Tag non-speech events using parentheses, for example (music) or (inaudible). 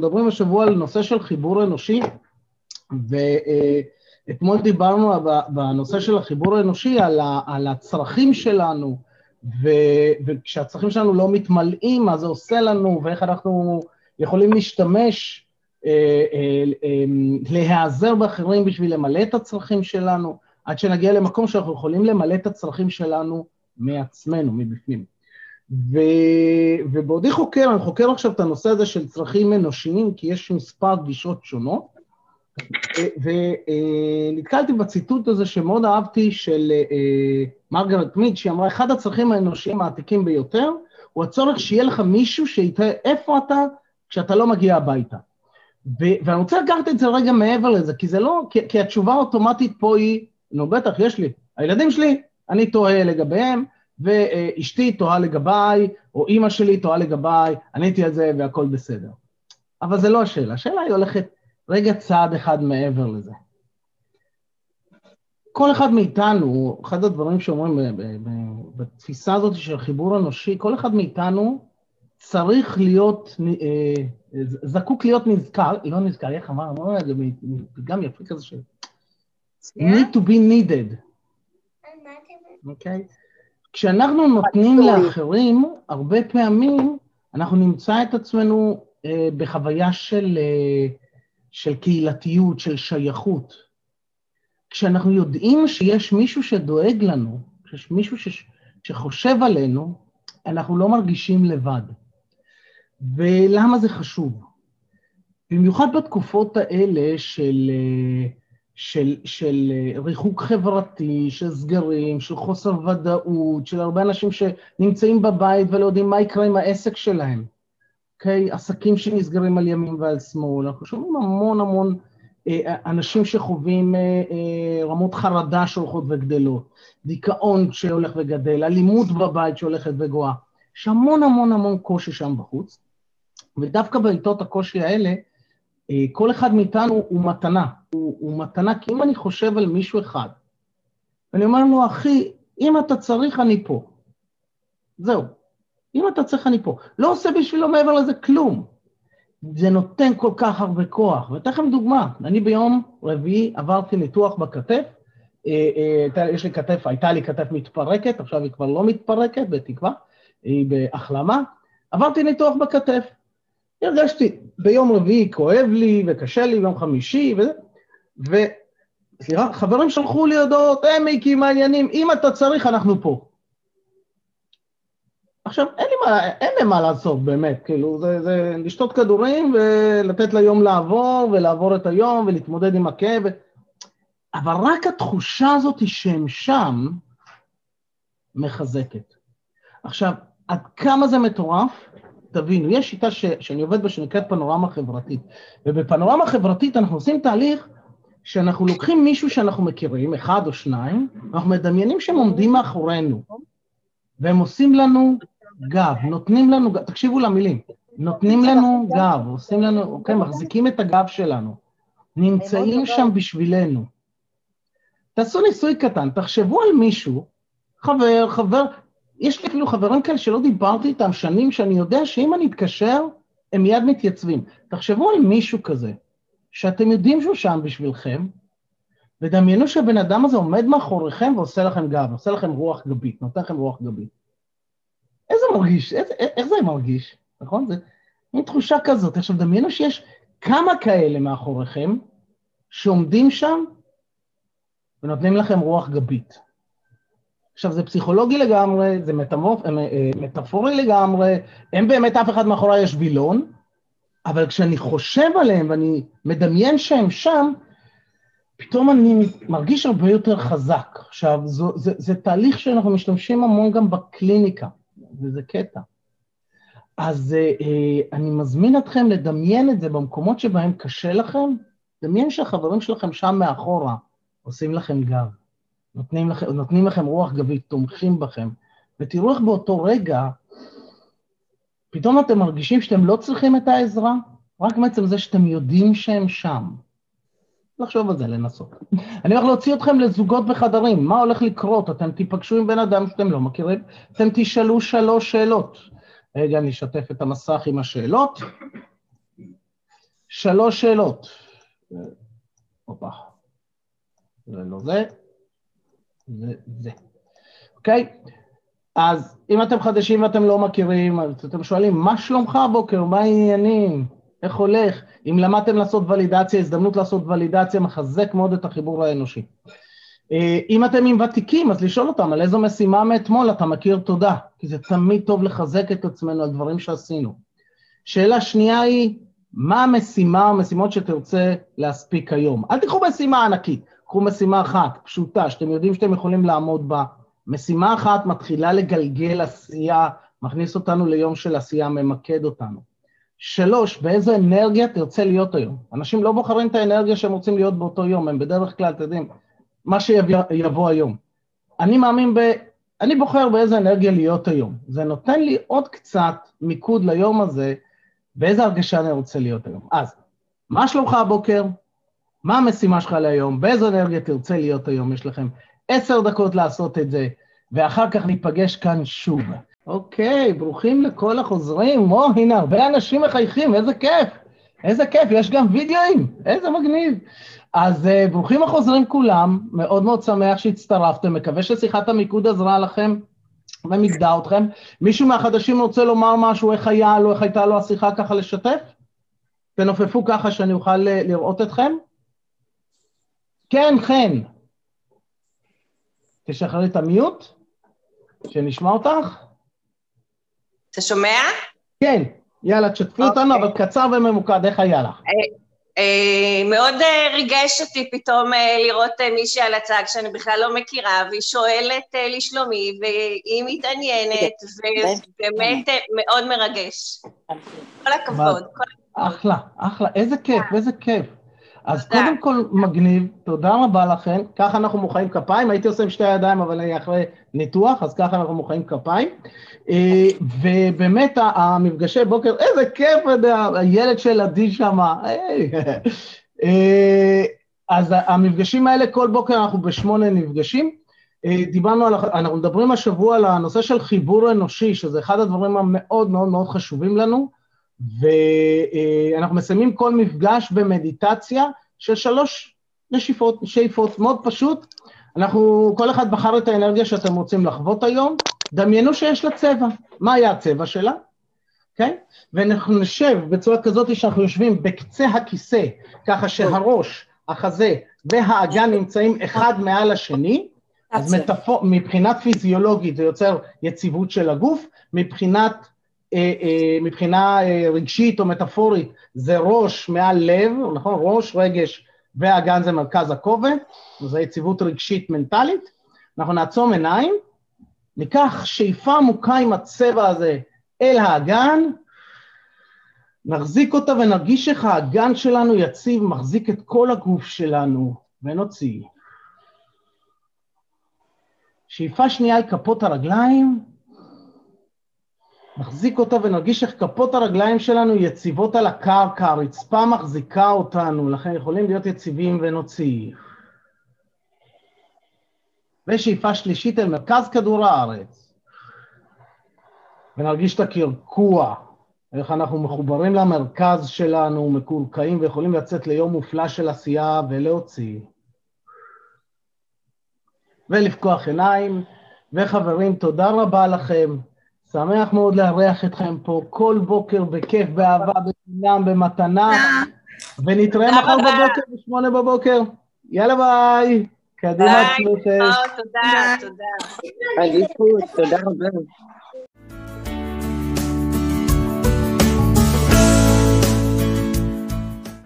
מדברים השבוע על נושא של חיבור אנושי, ואתמול דיברנו בנושא של החיבור האנושי על, ה, על הצרכים שלנו, ו, וכשהצרכים שלנו לא מתמלאים, מה זה עושה לנו, ואיך אנחנו יכולים להשתמש, אה, אה, אה, להיעזר באחרים בשביל למלא את הצרכים שלנו, עד שנגיע למקום שאנחנו יכולים למלא את הצרכים שלנו מעצמנו, מבפנים. ו... ובעודי חוקר, אני חוקר עכשיו את הנושא הזה של צרכים אנושיים, כי יש מספר גישות שונות, ונתקלתי בציטוט הזה שמאוד אהבתי של אה, מרגרט מיד, שהיא אמרה, אחד הצרכים האנושיים העתיקים ביותר, הוא הצורך שיהיה לך מישהו שיתראה איפה אתה כשאתה לא מגיע הביתה. ואני רוצה לקחת את זה רגע מעבר לזה, כי זה לא, כי, כי התשובה האוטומטית פה היא, נו בטח, יש לי. הילדים שלי, אני טועה לגביהם, ואשתי טועה לגביי, או אימא שלי טועה לגביי, עניתי על זה והכל בסדר. אבל זה לא השאלה, השאלה היא הולכת רגע צעד אחד מעבר לזה. כל אחד מאיתנו, אחד הדברים שאומרים בתפיסה הזאת של חיבור אנושי, כל אחד מאיתנו צריך להיות, אה, זקוק להיות נזכר, לא נזכר, איך אמר, אמרו את זה גם יפה כזה של... need to be needed. אוקיי? כשאנחנו נותנים לאחרים, הרבה פעמים אנחנו נמצא את עצמנו אה, בחוויה של, אה, של קהילתיות, של שייכות. כשאנחנו יודעים שיש מישהו שדואג לנו, שיש מישהו ש, שחושב עלינו, אנחנו לא מרגישים לבד. ולמה זה חשוב? במיוחד בתקופות האלה של... אה, של, של אה, ריחוק חברתי, של סגרים, של חוסר ודאות, של הרבה אנשים שנמצאים בבית ולא יודעים מה יקרה עם העסק שלהם. אוקיי? Okay? עסקים שנסגרים על ימין ועל שמאל, אנחנו שומעים המון המון אה, אנשים שחווים אה, רמות חרדה שהולכות וגדלות, דיכאון שהולך וגדל, אלימות בבית שהולכת וגואה. יש המון המון המון קושי שם בחוץ, ודווקא בעיתות הקושי האלה, כל אחד מאיתנו הוא מתנה, הוא, הוא מתנה, כי אם אני חושב על מישהו אחד, ואני אומר לו, אחי, אם אתה צריך, אני פה. זהו. אם אתה צריך, אני פה. לא עושה בשבילו מעבר לזה כלום. זה נותן כל כך הרבה כוח. ואתן לכם דוגמה, אני ביום רביעי עברתי ניתוח בכתף, אה, אה, יש לי כתף, הייתה לי כתף מתפרקת, עכשיו היא כבר לא מתפרקת, בתקווה, היא בהחלמה. עברתי ניתוח בכתף. הרגשתי, ביום רביעי כואב לי וקשה לי, ביום חמישי, וזה, ו... סליחה, חברים שלחו לי הודעות, היי מיקי, מה העניינים? אם אתה צריך, אנחנו פה. עכשיו, אין לי מה, אין לי מה לעשות, באמת, כאילו, זה, זה לשתות כדורים ולתת ליום לעבור, ולעבור את היום, ולהתמודד עם הכאב, אבל רק התחושה הזאת שהם שם, מחזקת. עכשיו, עד כמה זה מטורף? תבינו, יש שיטה ש, שאני עובד בה שנקראת פנורמה חברתית, ובפנורמה חברתית אנחנו עושים תהליך שאנחנו לוקחים מישהו שאנחנו מכירים, אחד או שניים, ואנחנו מדמיינים שהם עומדים מאחורינו, והם עושים לנו גב, נותנים לנו, תקשיבו למילים, נותנים לנו גב, עושים לנו, אוקיי, מחזיקים את הגב שלנו, נמצאים שם בשבילנו. תעשו ניסוי קטן, תחשבו על מישהו, חבר, חבר, יש לי אפילו חברים כאלה שלא דיברתי איתם שנים, שאני יודע שאם אני אתקשר, הם מיד מתייצבים. תחשבו על מישהו כזה, שאתם יודעים שהוא שם בשבילכם, ודמיינו שהבן אדם הזה עומד מאחוריכם ועושה לכם גב, עושה לכם רוח גבית, נותן לכם רוח גבית. איזה מרגיש, איזה, איך זה מרגיש, נכון? זה מין תחושה כזאת. עכשיו, דמיינו שיש כמה כאלה מאחוריכם שעומדים שם ונותנים לכם רוח גבית. עכשיו, זה פסיכולוגי לגמרי, זה מטמופ, אה, מטאפורי לגמרי, אין באמת אף אחד מאחורי יש וילון, אבל כשאני חושב עליהם ואני מדמיין שהם שם, פתאום אני מרגיש הרבה יותר חזק. עכשיו, זו, זה, זה תהליך שאנחנו משתמשים המון גם בקליניקה, וזה קטע. אז אה, אה אני מזמין אתכם לדמיין את זה במקומות שבהם קשה לכם, דמיין שהחברים שלכם שם מאחורה עושים לכם גב. נותנים לכם, נותנים לכם רוח גבית, תומכים בכם, ותראו איך באותו רגע, פתאום אתם מרגישים שאתם לא צריכים את העזרה, רק מעצם זה שאתם יודעים שהם שם. לחשוב על זה, לנסות. (laughs) אני הולך להוציא אתכם לזוגות בחדרים, מה הולך לקרות? אתם תיפגשו עם בן אדם שאתם לא מכירים, אתם תשאלו שלוש שאלות. רגע, אני אשתף את המסך עם השאלות. שלוש שאלות. הופה. זה לא זה, זה זה. אוקיי? אז אם אתם חדשים ואתם לא מכירים, אז אתם שואלים, מה שלומך הבוקר? מה העניינים? איך הולך? אם למדתם לעשות ולידציה, הזדמנות לעשות ולידציה, מחזק מאוד את החיבור האנושי. אה, אם אתם עם ותיקים, אז לשאול אותם על איזו משימה מאתמול אתה מכיר תודה, כי זה תמיד טוב לחזק את עצמנו על דברים שעשינו. שאלה שנייה היא, מה המשימה או המשימות שתרצה להספיק היום? אל תיקחו משימה ענקית, קחו משימה אחת, פשוטה, שאתם יודעים שאתם יכולים לעמוד בה. משימה אחת מתחילה לגלגל עשייה, מכניס אותנו ליום של עשייה, ממקד אותנו. שלוש, באיזו אנרגיה תרצה להיות היום? אנשים לא בוחרים את האנרגיה שהם רוצים להיות באותו יום, הם בדרך כלל, אתם יודעים, מה שיבוא היום. אני מאמין ב... אני בוחר באיזה אנרגיה להיות היום. זה נותן לי עוד קצת מיקוד ליום הזה, באיזה הרגשה אני רוצה להיות היום. אז, מה שלומך הבוקר? מה המשימה שלך להיום? באיזו אנרגיה תרצה להיות היום? יש לכם עשר דקות לעשות את זה, ואחר כך ניפגש כאן שוב. אוקיי, ברוכים לכל החוזרים. או, הנה, הרבה אנשים מחייכים, איזה כיף. איזה כיף, יש גם וידאוים, איזה מגניב. אז uh, ברוכים החוזרים כולם, מאוד מאוד שמח שהצטרפתם, מקווה ששיחת המיקוד עזרה לכם ומיגדה אתכם. מישהו מהחדשים רוצה לומר משהו, איך היה לו, איך הייתה לו השיחה ככה לשתף? תנופפו ככה שאני אוכל אה, לראות אתכם. כן, חן. תשחררי את המיוט, שנשמע אותך. אתה שומע? כן, יאללה, תשתפי אותנו, אבל קצר וממוקד, איך היה לך? אה, אה, מאוד אה, ריגש אותי פתאום לראות מישהי על הצג שאני בכלל לא מכירה, והיא שואלת לשלומי, והיא מתעניינת, ובאמת מאוד מרגש. כל הכבוד. אחלה, אחלה, איזה כיף, איזה כיף. אז תודה. קודם כל, מגניב, תודה רבה לכם. ככה אנחנו מוחאים כפיים, הייתי עושה עם שתי ידיים, אבל אני אחרי ניתוח, אז ככה אנחנו מוחאים כפיים. אה, ובאמת, המפגשי בוקר, איזה כיף, הילד של עדי שם. (laughs) אה, אז המפגשים האלה, כל בוקר אנחנו בשמונה נפגשים. אה, דיברנו על, אנחנו מדברים השבוע על הנושא של חיבור אנושי, שזה אחד הדברים המאוד מאוד מאוד חשובים לנו. ואנחנו מסיימים כל מפגש במדיטציה של שלוש נשיפות, שאיפות, מאוד פשוט. אנחנו, כל אחד בחר את האנרגיה שאתם רוצים לחוות היום, דמיינו שיש לה צבע. מה היה הצבע שלה? אוקיי? Okay? ואנחנו נשב בצורה כזאת שאנחנו יושבים בקצה הכיסא, ככה שהראש, החזה והאגן נמצאים אחד מעל השני, אז מטפור, מבחינת פיזיולוגית זה יוצר יציבות של הגוף, מבחינת מבחינה אה, רגשית או מטאפורית זה ראש מעל לב, נכון? ראש, רגש והאגן זה מרכז הכובד, זו יציבות רגשית מנטלית. אנחנו נעצום עיניים, ניקח שאיפה עמוקה עם הצבע הזה אל האגן, נחזיק אותה ונרגיש איך האגן שלנו יציב, מחזיק את כל הגוף שלנו, ונוציא. שאיפה שנייה על כפות הרגליים, נחזיק אותה ונרגיש איך כפות הרגליים שלנו יציבות על הקרקע, הרצפה מחזיקה אותנו, לכן יכולים להיות יציבים ונוציא. ושאיפה שלישית אל מרכז כדור הארץ, ונרגיש את הקרקוע, איך אנחנו מחוברים למרכז שלנו, מקורקעים ויכולים לצאת ליום מופלא של עשייה ולהוציא. ולפקוח עיניים, וחברים, תודה רבה לכם. שמח מאוד לארח אתכם פה כל בוקר בכיף, באהבה, בחינם, במתנה, ונתראה מחר בבוקר בשמונה בבוקר. יאללה ביי. קדימה, ביי, תודה, תודה. תודה רבה.